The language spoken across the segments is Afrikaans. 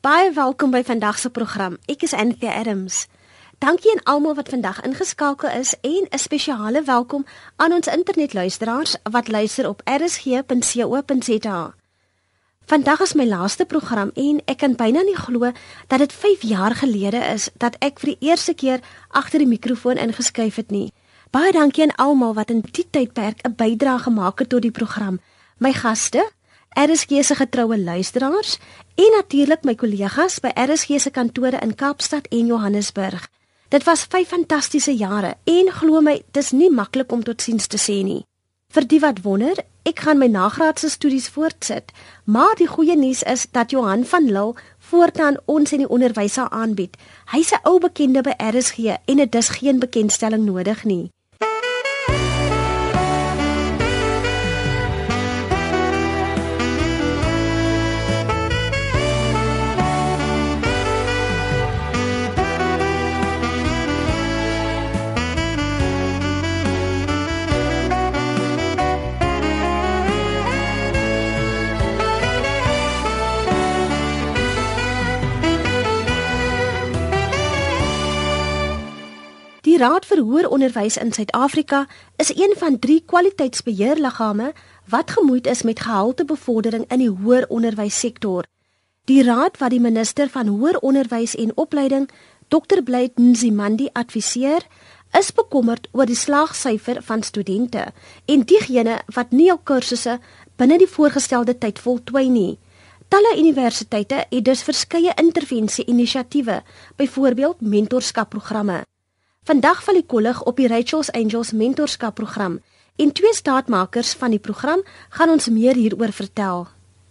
Baie welkom by vandag se program. Ek is Anthea Adams. Dankie aan almal wat vandag ingeskakel is en 'n spesiale welkom aan ons internetluisteraars wat luister op rsg.co.za. Vandag is my laaste program en ek kan byna nie glo dat dit 5 jaar gelede is dat ek vir die eerste keer agter die mikrofoon ingeskuif het nie. Baie dankie aan almal wat in die tydperk 'n bydrae gemaak het tot die program. My gaste, RSG se getroue luisteraars en natuurlik my kollegas by RSG se kantore in Kaapstad en Johannesburg. Dit was vyf fantastiese jare en glo my, dis nie maklik om totsiens te sê nie. Vir die wat wonder, ek gaan my nagraadse studies voortsit, maar die goeie nuus is dat Johan van Lille voortaan ons in die onderwys sal aanbied. Hy's 'n ou bekende by RSG en dit is geen bekendstelling nodig nie. Raad vir Hoër Onderwys in Suid-Afrika is een van drie kwaliteitsbeheerliggame wat gemoeid is met gehaltebevordering in die hoër onderwyssektor. Die raad wat die minister van Hoër Onderwys en Opleiding, Dr. Blyd Nzimandi adviseer, is bekommerd oor die slaagsyfer van studente en diegene wat nie hul kursusse binne die voorgestelde tyd voltooi nie. Talle universiteite het dus verskeie intervensie-inisiatiewe, byvoorbeeld mentorskapprogramme. Vandag val die kollig op die Rachel's Angels mentorskap program en twee staatmakers van die program gaan ons meer hieroor vertel.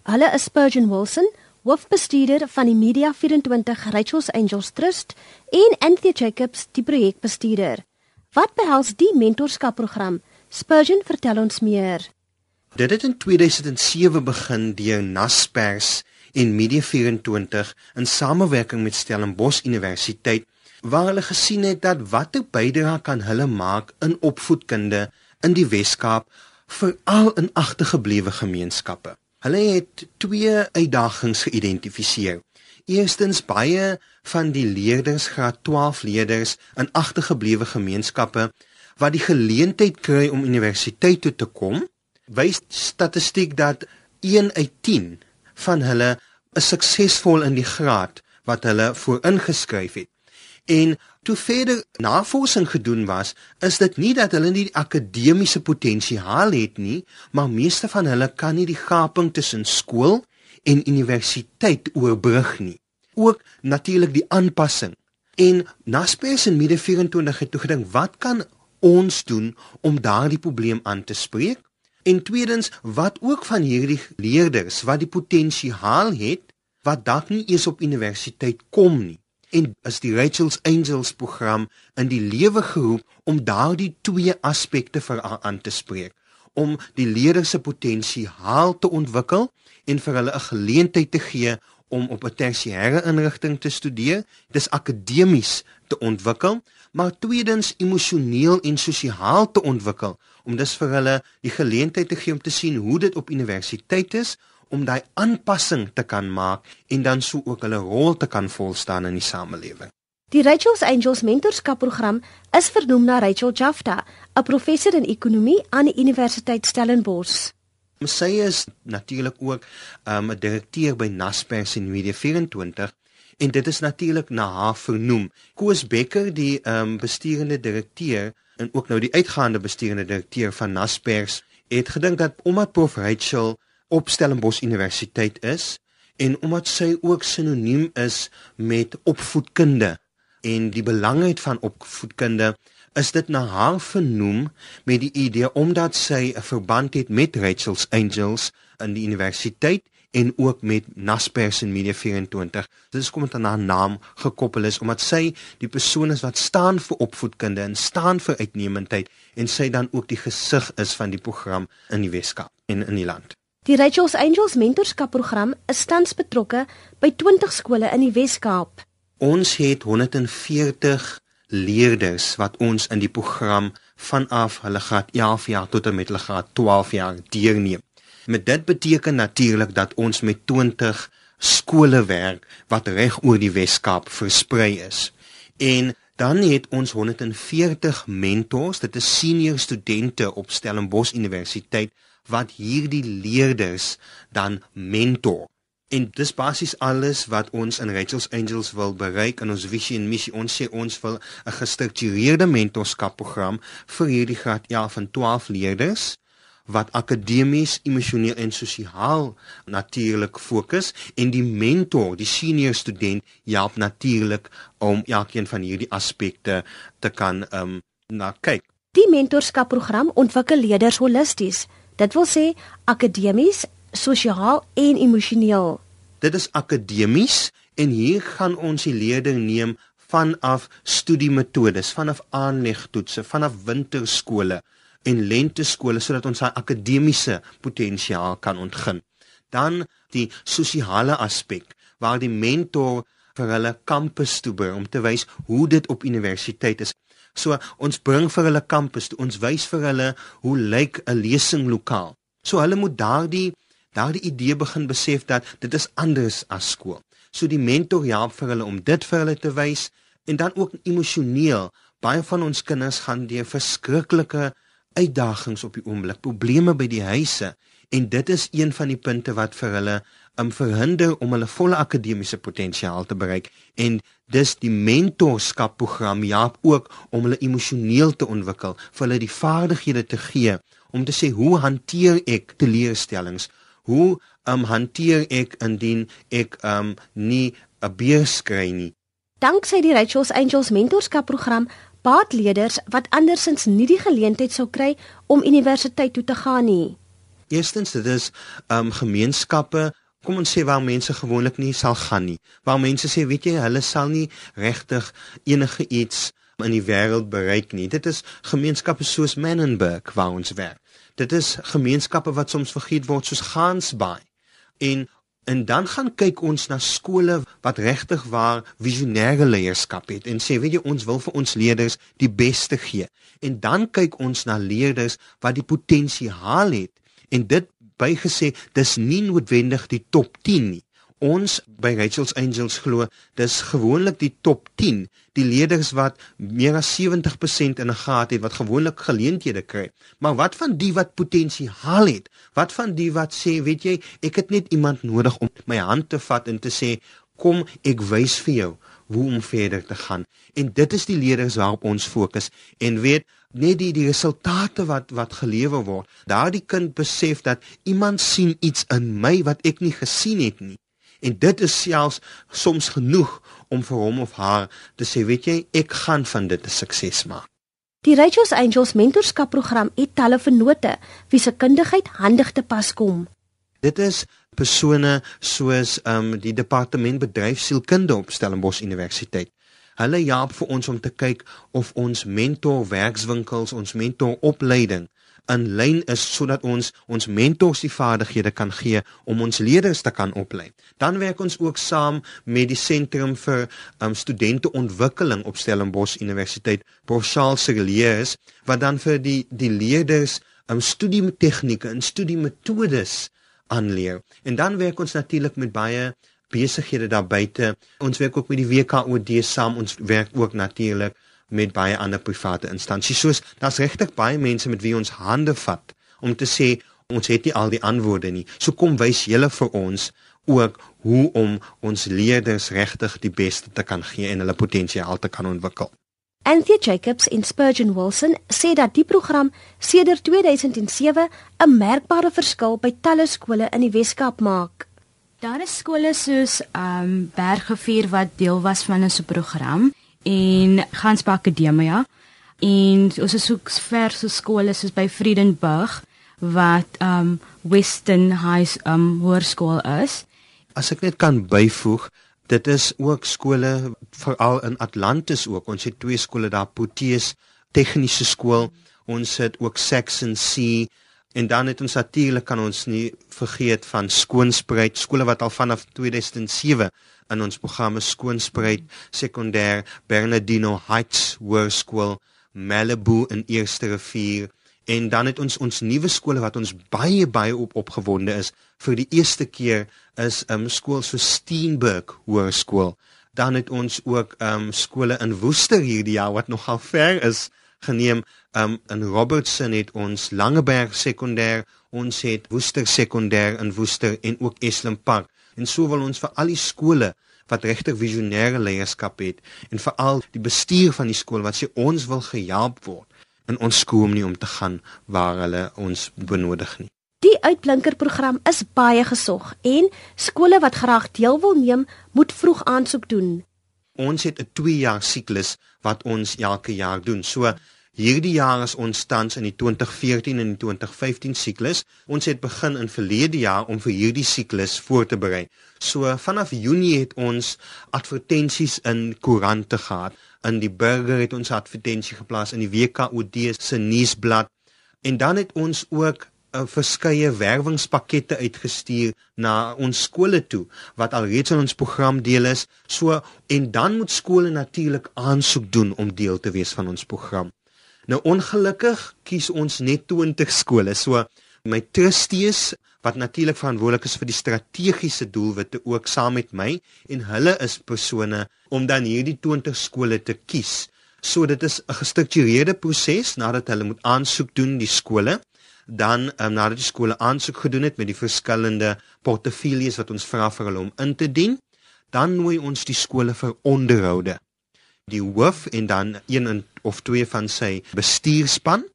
Hulle is Spurgeon Wilson, hoofbestuurder van die Media 24 Rachel's Angels Trust en Anthony Jacobs, die projekbestuurder. Wat behels die mentorskap program? Spurgeon, vertel ons meer. Dit het in 2007 begin deur Naspers en Media 24 in samewerking met Stellenbosch Universiteit waar hulle gesien het dat watter bydrae kan hulle maak in opvoedkunde in die Wes-Kaap veral in agtergeblewe gemeenskappe. Hulle het twee uitdagings geïdentifiseer. Eerstens baie van die leerders graad 12 leerders in agtergeblewe gemeenskappe wat die geleentheid kry om universiteit toe te kom, wys statistiek dat 1 uit 10 van hulle is suksesvol in die graad wat hulle vooringeskryf het. En toe verder navorsing gedoen was, is dit nie dat hulle nie die akademiese potensiaal het nie, maar meeste van hulle kan nie die gaping tussen skool en universiteit oorbrug nie. Ook natuurlik die aanpassing. En Naspers in Mede 24 het toe gedink, wat kan ons doen om daardie probleem aan te spreek? En tweedens, wat ook van hierdie leerders wat die potensiaal het wat dalk nie eens op universiteit kom nie en is die Rachel's Angels program in die lewe geroep om daardie twee aspekte vir aan te spreek. Om die leerders se potensiaal te ontwikkel en vir hulle 'n geleentheid te gee om op 'n tersiêre inrigting te studeer dis akademies te ontwikkel maar tweedens emosioneel en sosiaal te ontwikkel. Om dis vir hulle die geleentheid te gee om te sien hoe dit op universiteit is om daai aanpassing te kan maak en dan sou ook hulle rol te kan volstaan in die samelewing. Die Rachel's Angels mentorskapprogram is vernoem na Rachel Jafta, 'n professor in ekonomie aan die Universiteit Stellenbosch. Sy is natuurlik ook um, 'n um, direkteur by Naspers en Media 24 en dit is natuurlik na haar vernoem. Koos Becker, die um, besturende direkteur en ook nou die uitgaande besturende direkteur van Naspers, het gedink dat omdat Prof Rachel op Stellenbosch Universiteit is en omdat sy ook sinoniem is met opvoedkunde en die belangrikheid van opvoedkunde is dit na haar vernoem met die idee omdat sy 'n verband het met Rachel's Angels in die universiteit en ook met Naspers en Media 24. Dit is kom dit aan haar naam gekoppel is omdat sy die persoon is wat staan vir opvoedkunde en staan vir uitnemendheid en sy dan ook die gesig is van die program in die Weskaap en in die land. Die Rachel's Angels mentorskapprogram is tans betrokke by 20 skole in die Wes-Kaap. Ons het 140 leerders wat ons in die program vanaf hulle graad 11 jaar tot en met hulle graad 12 jaar deelneem. Met dit beteken natuurlik dat ons met 20 skole werk wat reg oor die Wes-Kaap versprei is. En dan het ons 140 mentors, dit is senior studente op Stellenbosch Universiteit wat hierdie leerders dan mentor. En dis basies alles wat ons in Rachel's Angels wil bereik in ons visie en missie. Ons sê ons wil 'n gestruktureerde mentorskapprogram vir hierdie graad ja van 12 leerders wat akademies, emosioneel en sosiaal natuurlik fokus en die mentor, die senior student, help natuurlik om elkeen van hierdie aspekte te kan um na kyk. Die mentorskapprogram ontwikkel leerders holisties. Dit wil sê akademies, sosiaal en emosioneel. Dit is akademies en hier gaan ons die leerding neem vanaf studiemetodes, vanaf aanlegtoetse, vanaf winterskole en lenteskole sodat ons daai akademiese potensiaal kan ontgin. Dan die sosiale aspek waar die mentor vir hulle kampus toe bring om te wys hoe dit op universiteit is. So ons bring vir hulle kampus ons wys vir hulle hoe lyk 'n lesinglokaal. So hulle moet daardie daardie idee begin besef dat dit is anders as skool. So die mentor help vir hulle om dit vir hulle te wys en dan ook emosioneel. Baie van ons kinders gaan deur verskriklike uitdagings op die oomblik, probleme by die huise en dit is een van die punte wat vir hulle um verhinder om hulle volle akademiese potensiaal te bereik en dis die mentorskap program help ook om hulle emosioneel te ontwikkel, vir hulle die vaardighede te gee om te sê hoe hanteer ek teleurstellings? Hoe um hanteer ek indien ek um nie 'n beurs kry nie? Danksy die Rachel's Angels mentorskap program paadleerders wat andersins nie die geleentheid sou kry om universiteit toe te gaan nie. Eerstens dit is um gemeenskappe Kom ons sê waar mense gewoonlik nie sal gaan nie. Waar mense sê, weet jy, hulle sal nie regtig enige iets in die wêreld bereik nie. Dit is gemeenskappe soos Menenberg waar ons werk. Dit is gemeenskappe wat soms vergeet word soos Gansbaai. En En dan gaan kyk ons na skole wat regtig waar visionêre leierskap het en sê weet jy ons wil vir ons leerders die beste gee. En dan kyk ons na leerders wat die potensiaal het en dit bygesê dis nie noodwendig die top 10 nie. Ons by Rachel's Angels glo dis gewoonlik die top 10 die leerders wat meer as 70% in 'n graad het wat gewoonlik geleenthede kry. Maar wat van die wat potensiaal het? Wat van die wat sê weet jy ek het net iemand nodig om my hand te vat en te sê kom ek wys vir jou hoe om verder te gaan. En dit is die leerders waarop ons fokus. En weet net die die resultate wat wat gelewer word daardie kind besef dat iemand sien iets in my wat ek nie gesien het nie En dit is selfs soms genoeg om vir hom of haar te sê, weet jy, ek gaan van dit 'n sukses maak. Die Righteous Angels mentorskapprogram het talle vennote wie se kundigheid handig te pas kom. Dit is persone soos ehm um, die departement bedryfsielkunde op Stellenbosch Universiteit. Hulle help vir ons om te kyk of ons mentor werkswinkels, ons mentor opleiding in lyn is sodat ons ons mentors die vaardighede kan gee om ons leerders te kan oplei. Dan werk ons ook saam met die sentrum vir um, studenteontwikkeling op Stellenbosch Universiteit, Prof Charles Segeliers, wat dan vir die die leerders um, studietegnieke en studiemetodes aanleer. En dan werk ons natuurlik met baie besighede daar buite. Ons werk ook met die WKOD saam. Ons werk ook natuurlik met baie ander private instansies. Soos daar's regtig baie mense met wie ons hande vat om te sê ons het nie al die antwoorde nie. So kom wys julle vir ons ook hoe om ons leerders regtig die beste te kan gee en hulle potensiaal te kan ontwikkel. Anthea Jacobs en Spurgeon Wilson sê dat die program sedert 2007 'n merkbare verskil by talle skole in die Wes-Kaap maak. Daar is skole soos ehm um, Bergrivier wat deel was van ons program en Gansbaai Akademia en ons is ook ver so skole soos by Friedenburg wat um Western High um hoërskool is. As ek net kan byvoeg, dit is ook skole veral in Atlantis ook. Ons het twee skole daar, Poteus Tegniese Skool. Ons het ook Saxon C en dan het ons natuurlik kan ons nie vergeet van Skoonspruit skole wat al vanaf 2007 in ons programme Skoonspruit Sekondêr, Bernardino Heights Hoërskool, Malibu in Eerste Rivier. En dan het ons ons nuwe skole wat ons baie baie op opgewonde is. Vir die eerste keer is 'n um, skool so Steenburg Hoërskool. Dan het ons ook um, skole in Woester hierdie jaar wat nogal ver is geneem. Um, in Robertson het ons Langeberg Sekondêr, ons het Woester Sekondêr in Woester en ook Eslem Park. En so wil ons vir al die skole wat regtig visionêre leierskap het en veral die bestuur van die skool wat sê ons wil gehelp word in ons skool nie om te gaan waar hulle ons benodig nie. Die uitblinkerprogram is baie gesog en skole wat graag deel wil neem, moet vroeg aansoek doen. Ons het 'n 2 jaar siklus wat ons elke jaar doen. So Hierdie jaar is ons tans in die 2014 en die 2015 siklus. Ons het begin in verlede jaar om vir hierdie siklus voor te berei. So vanaf Junie het ons advertensies in koerante gehad. In die Burger het ons advertensie geplaas in die WKOD se nuusblad en dan het ons ook uh, verskeie werwingspakkette uitgestuur na ons skole toe wat alreeds in ons program deel is. So en dan moet skole natuurlik aansoek doen om deel te wees van ons program. Nou ongelukkig kies ons net 20 skole. So my trustees wat natuurlik verantwoordelik is vir die strategiese doelwitte ook saam met my en hulle is persone om dan hierdie 20 skole te kies. So dit is 'n gestruktureerde proses nadat hulle moet aansoek doen die skole dan um, nadat die skole aansoek gedoen het met die verskillende portefeuilles wat ons vra vir hulle om in te dien, dan nooi ons die skole vir onderhoude die hoof en dan een of twee van sy bestuurspan.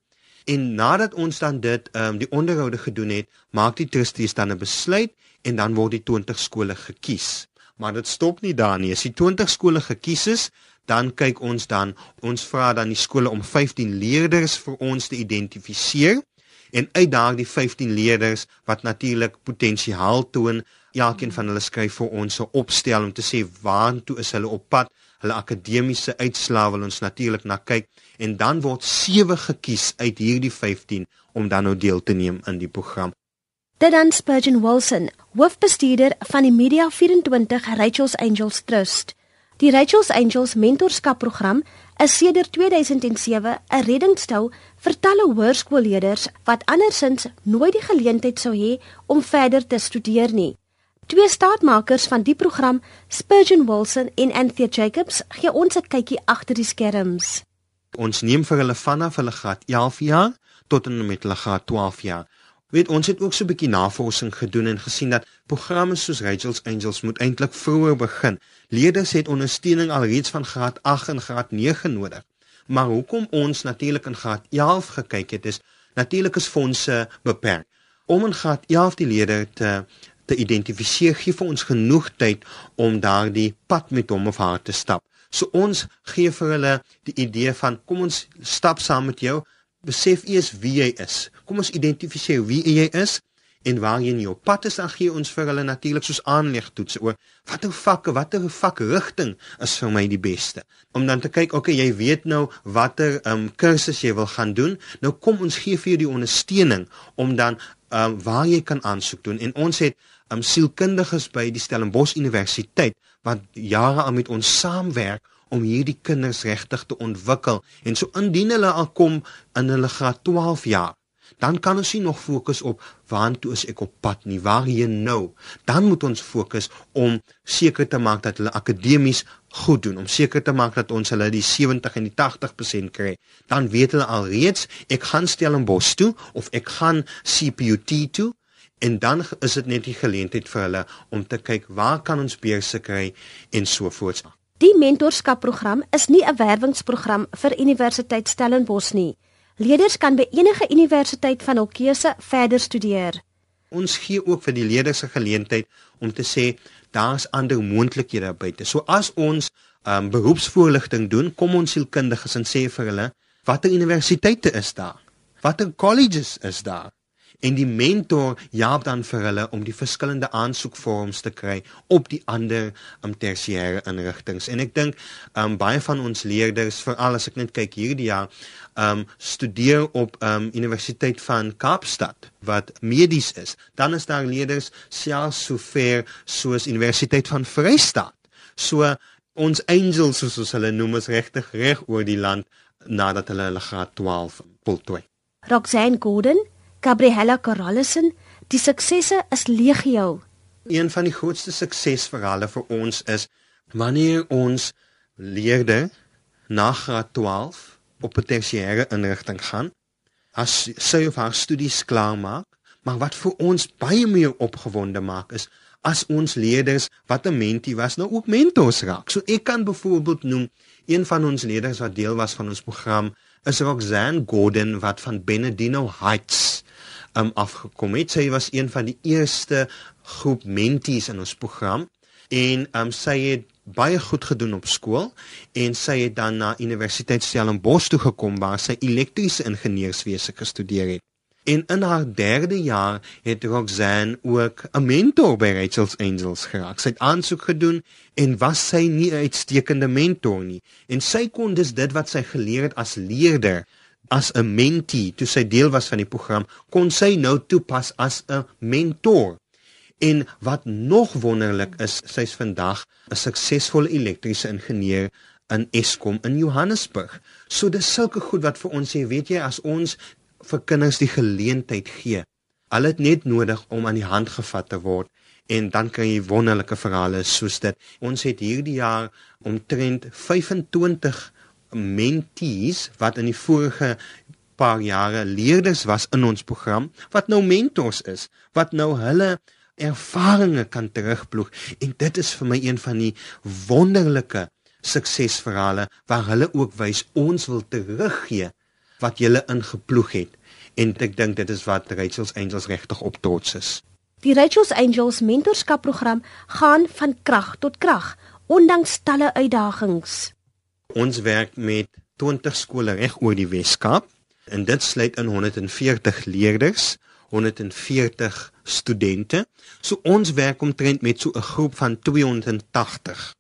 En nadat ons dan dit ehm um, die onderhoude gedoen het, maak die trustees dan 'n besluit en dan word die 20 skole gekies. Maar dit stop nie daar nie. As die 20 skole gekies is, dan kyk ons dan ons vra dan die skole om 15 leerders vir ons te identifiseer en uit daardie 15 leerders wat natuurlik potensiaal toon, elkeen van hulle skryf vir ons 'n opstel om te sê waartoe is hulle op pad hulle akademiese uitslae wil ons natuurlik na kyk en dan word 7 gekies uit hierdie 15 om dan nou deel te neem in die program. Dit dan Spurgeon Wilson, hoofbestuurder van die Media 24 Rachel's Angels Trust. Die Rachel's Angels mentorskapprogram is sedert 2007 'n reddingstou vir talle hoërskoolleerders wat andersins nooit die geleentheid sou hê om verder te studeer nie. Twee staatmakers van die program, Spurgeon Wilson en Anthea Jacobs, gee ons 'n kykie agter die skerms. Ons neem vir hulle vanaf hulle graad 11 jaar tot en met hulle graad 12 jaar. Weet ons het ook so 'n bietjie navorsing gedoen en gesien dat programme soos Rachel's Angels moet eintlik vroeër begin. Leerders het ondersteuning alreeds van graad 8 en graad 9 nodig. Maar hoekom ons natuurlik in graad 11 gekyk het is natuurlik is fondse beperk. Om in graad 11 die leerders te te identifiseer gee vir ons genoeg tyd om daardie pad met hom of haar te stap. So ons gee vir hulle die idee van kom ons stap saam met jou, besef eers wie jy is. Kom ons identifiseer wie jy is en waar jy in jou pad is, dan gee ons vir hulle natuurlik soos aanlegtoetse oor watter vakke, watter vakrigting is vir my die beste. Om dan te kyk, okay, jy weet nou watter ehm um, kursus jy wil gaan doen. Nou kom ons gee vir jou die ondersteuning om dan ehm um, waar jy kan aansoek doen en ons het um, sielkundiges by die Stellenbosch Universiteit wat jare aan met ons saamwerk om hierdie kinders regtig te ontwikkel. En so indien hulle al kom in hulle graad 12 jaar dan kan ons nie nog fokus op waantoe is ek op pad nie? Waar jy nou? Dan moet ons fokus om seker te maak dat hulle akademies goed doen om seker te maak dat ons hulle die 70 en die 80% kry. Dan weet hulle alreeds ek gaan Stellenbosch toe of ek gaan CPUT toe. En dan is dit net die geleentheid vir hulle om te kyk waar kan ons beurse kry? en so voort. Die mentorskapprogram is nie 'n werwingsprogram vir Universiteit Stellenbosch nie. Leerders kan by enige universiteit van hul keuse verder studeer. Ons gee ook vir die leerders 'n geleentheid om te sê daar's ander moontlikhede buite. So as ons um, beroepsvoorligting doen, kom ons sielkundiges en sê vir hulle watter universiteite is daar? Watter colleges is daar? En die mentor help dan vir hulle om die verskillende aansoekvorms te kry op die ander um, tersiêre inrigtinge. En ek dink um, baie van ons leerders, veral as ek net kyk hierdie jaar, um studeer op um Universiteit van Kaapstad wat medies is. Dan is daar leerders selfs so ver soos Universiteit van Vryheid. So ons angels soos ons hulle noem is regtig reg oor die land nadat hulle hulle graad 12 voltooi. Roxanne Gordon, Gabriella Carallison, die suksesse is legio. Een van die grootste suksesverhale vir ons is wanneer ons leerders na graad 12 op 'n tersiêre inrigting gaan as sy of haar studies klaar maak, maar wat vir ons baie meer opgewonde maak is as ons leerders wat 'n mentee was nou ook mentors raak. So ek kan byvoorbeeld noem een van ons leerders wat deel was van ons program is Roxanne Gordon wat van Benedino Heights um afgekom het. Sy was een van die eerste groep mentees in ons program en um sy het baie goed gedoen op skool en sy het dan na Universiteit Stellenbosch toe gekom waar sy elektriese ingenieurswese gestudeer het. En in haar derde jaar het Roxanne ook 'n mentor by Rachel's Angels geraak. Sy het aansoek gedoen en was sy nie 'n uitstekende mentor nie. En sy kon dus dit wat sy geleer het as leerder, as 'n mentee, toe sy deel was van die program, kon sy nou toepas as 'n mentor. En wat nog wonderlik is, sy's vandag 'n suksesvolle elektriese ingenieur in Eskom in Johannesburg. So dis sulke goed wat vir ons sê, weet jy, as ons vir kinders die geleentheid gee, hulle het net nodig om aan die hand gevat te word en dan kan jy wonderlike verhale soos dit. Ons het hierdie jaar omtrent 25 mentees wat in die vorige paar jare leerders was in ons program wat nou mentors is, wat nou hulle ervarings kan terugploeg en dit is vir my een van die wonderlike suksesverhale waar hulle ook wys ons wil teruggee wat julle ingeploeg het en ek dink dit is wat Rachel's Angels regtig op trots is. Die Rachel's Angels mentorskapprogram gaan van krag tot krag ondanks talle uitdagings. Ons werk met 20 skole reg oor die Weskaap en dit sluit in 140 leerders 140 studente. So ons werk omtrent met so 'n groep van 280.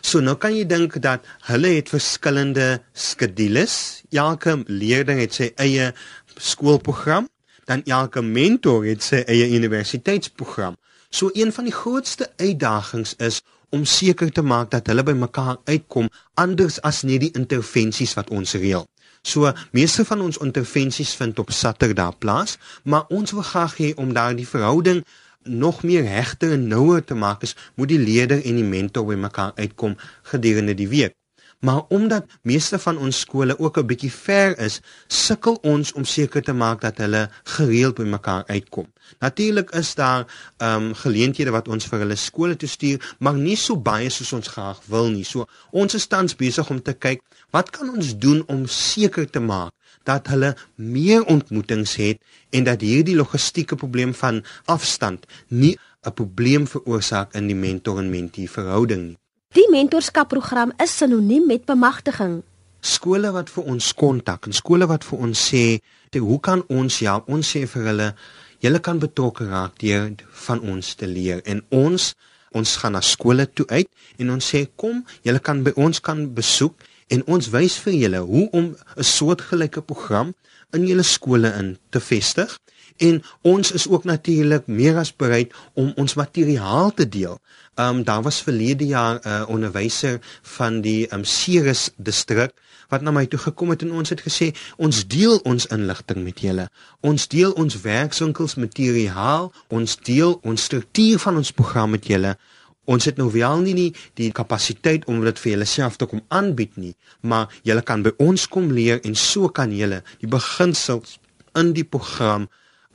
So nou kan jy dink dat hulle het verskillende skedules. Elke leerder het sy eie skoolprogram, dan elke mentor het sy eie universiteitsprogram. So een van die grootste uitdagings is om seker te maak dat hulle by mekaar uitkom anders as net die intervensies wat ons reël. So meeste van ons intervensies vind op Saterdag plaas, maar ons wil graag hê om daardie verhouding nog meer hegter en nouer te maak, is, moet die leerder en die mentor by mekaar uitkom gedurende die week. Maar omdat meeste van ons skole ook 'n bietjie ver is, sukkel ons om seker te maak dat hulle gereeld by mekaar uitkom. Natuurlik is daar ehm um, geleenthede wat ons vir hulle skole toe stuur, maar nie so baie soos ons graag wil nie. So ons is tans besig om te kyk wat kan ons doen om seker te maak dat hulle meer ontmoetings het en dat hierdie logistieke probleem van afstand nie 'n probleem veroorsaak in die mentor en mentee verhouding nie. Die mentorskapprogram is sinoniem met bemagtiging. Skole wat vir ons kontak en skole wat vir ons sê, "Hoe kan ons ja, ons sê vir hulle, julle kan betrokke raak deur van ons te leer." En ons ons gaan na skole toe uit en ons sê, "Kom, julle kan by ons kan besoek en ons wys vir julle hoe om 'n soortgelyke program in julle skole in te vestig." En ons is ook natuurlik meer as bereid om ons materiaal te deel. Ehm um, daar was verlede jaar 'n uh, onderwyser van die ehm um, Ceres distrik wat na my toe gekom het en ons het gesê ons deel ons inligting met julle. Ons deel ons werkswinkels materiaal, ons deel ons struktuur van ons program met julle. Ons het nou wel nie die, die kapasiteit om dit vir julle self te kom aanbied nie, maar julle kan by ons kom leer en so kan julle die beginsels in die program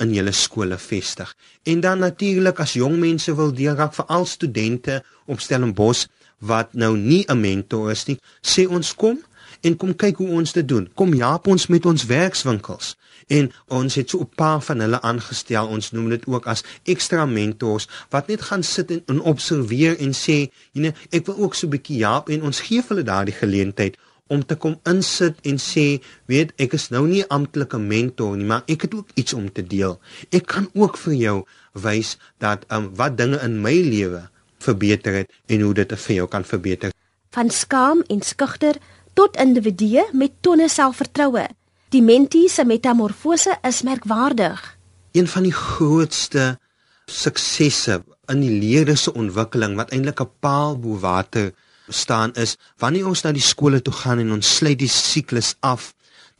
in julle skole vestig. En dan natuurlik as jong mense wil deelraak vir al studente op Stellenbosch wat nou nie 'n mentor is nie, sê ons kom en kom kyk hoe ons dit doen. Kom help ons met ons werkswinkels. En ons het so 'n paar van hulle aangestel. Ons noem dit ook as ekstra mentors wat net gaan sit en, en observeer en sê, "Jy nee, ek wil ook so 'n bietjie help" en ons gee hulle daardie geleentheid om te kom insit en sê, weet, ek is nou nie 'n amptelike mentor nie, maar ek het ook iets om te deel. Ek kan ook vir jou wys dat um, wat dinge in my lewe verbeter het en hoe dit vir jou kan verbeter. Van skaam en skugter tot individue met tonne selfvertroue. Die mentee se metamorfose is merkwaardig. Een van die grootste suksesse in die leerders se ontwikkeling wat eintlik 'n paal bo water staan is wanneer ons na die skole toe gaan en ons sluit die siklus af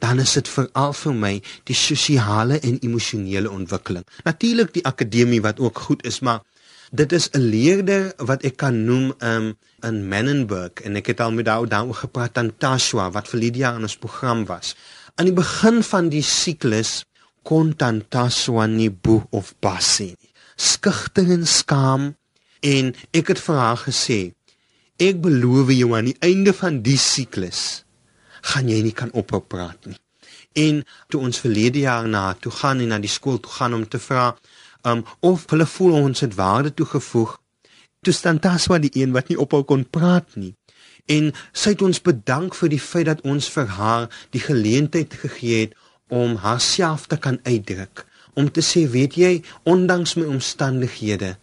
dan is dit veral vir my die sosiale en emosionele ontwikkeling. Natuurlik die akademie wat ook goed is, maar dit is 'n leerder wat ek kan noem um, in Menenberg en ek het al met haar daaroor gepraat aan Tashwa wat vir Lydia in ons program was. Aan die begin van die siklus kon Tashwa nie bo of basie skugter en skaam en ek het vir haar gesê ek beloof jou aan die einde van die siklus gaan jy nie kan ophou praat nie. En toe ons verlede jaar na toe gaan en na die skool toe gaan om te vra um of hulle voel ons het waarde toegevoeg. Toe staan Taswa die een wat nie ophou kon praat nie. En sy het ons bedank vir die feit dat ons vir haar die geleentheid gegee het om haarself te kan uitdruk, om te sê, weet jy, ondanks my omstandighede,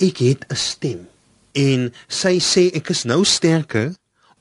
ek het 'n stem. En sy sê ek is nou sterker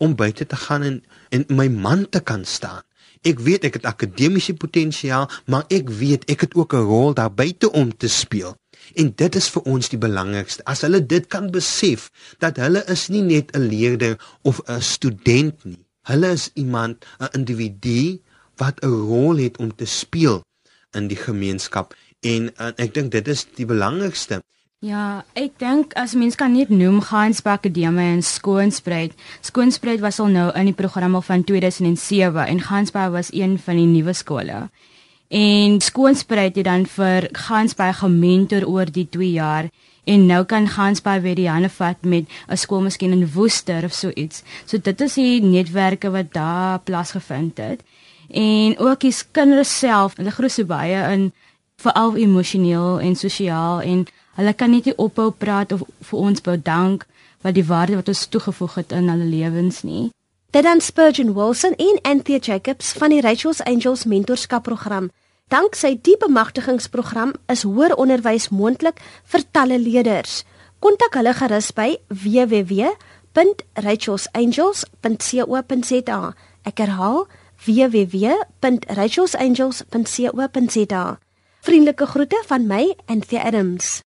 om buite te gaan en en my man te kan staan. Ek weet ek het akademiese potensiaal, maar ek weet ek het ook 'n rol daar buite om te speel. En dit is vir ons die belangrikste. As hulle dit kan besef dat hulle is nie net 'n leerder of 'n student nie. Hulle is iemand, 'n individu wat 'n rol het om te speel in die gemeenskap en, en ek dink dit is die belangrikste. Ja, ek dink as mens kan net noem Gainsbach Akademie en Skoonspruit. Skoonspruit was al nou in die program al van 2007 en Gainsbach was een van die nuwe skole. En Skoonspruit het dan vir Gainsbach gementor oor die 2 jaar en nou kan Gainsbach weer die hande vat met 'n skool miskien in Woester of so iets. So dit is die netwerke wat daar plaasgevind het. En ook die kinders self, hulle groei so baie in veral emosioneel en sosiaal en Hulle kan net nie ophou praat of vir ons bedank wat die waarde wat ons toegevoeg het in hulle lewens nie. Dit dan Spurgeon Wilson en Anthea Jacobs van die Rachel's Angels mentorskapprogram. Danksy die bemagtigingsprogram is hoër onderwys moontlik vir talle leerders. Kontak hulle gerus by www.rachelsangels.co.za. Ek herhaal www.rachelsangels.co.za. Vriendelike groete van my, Anthea Adams.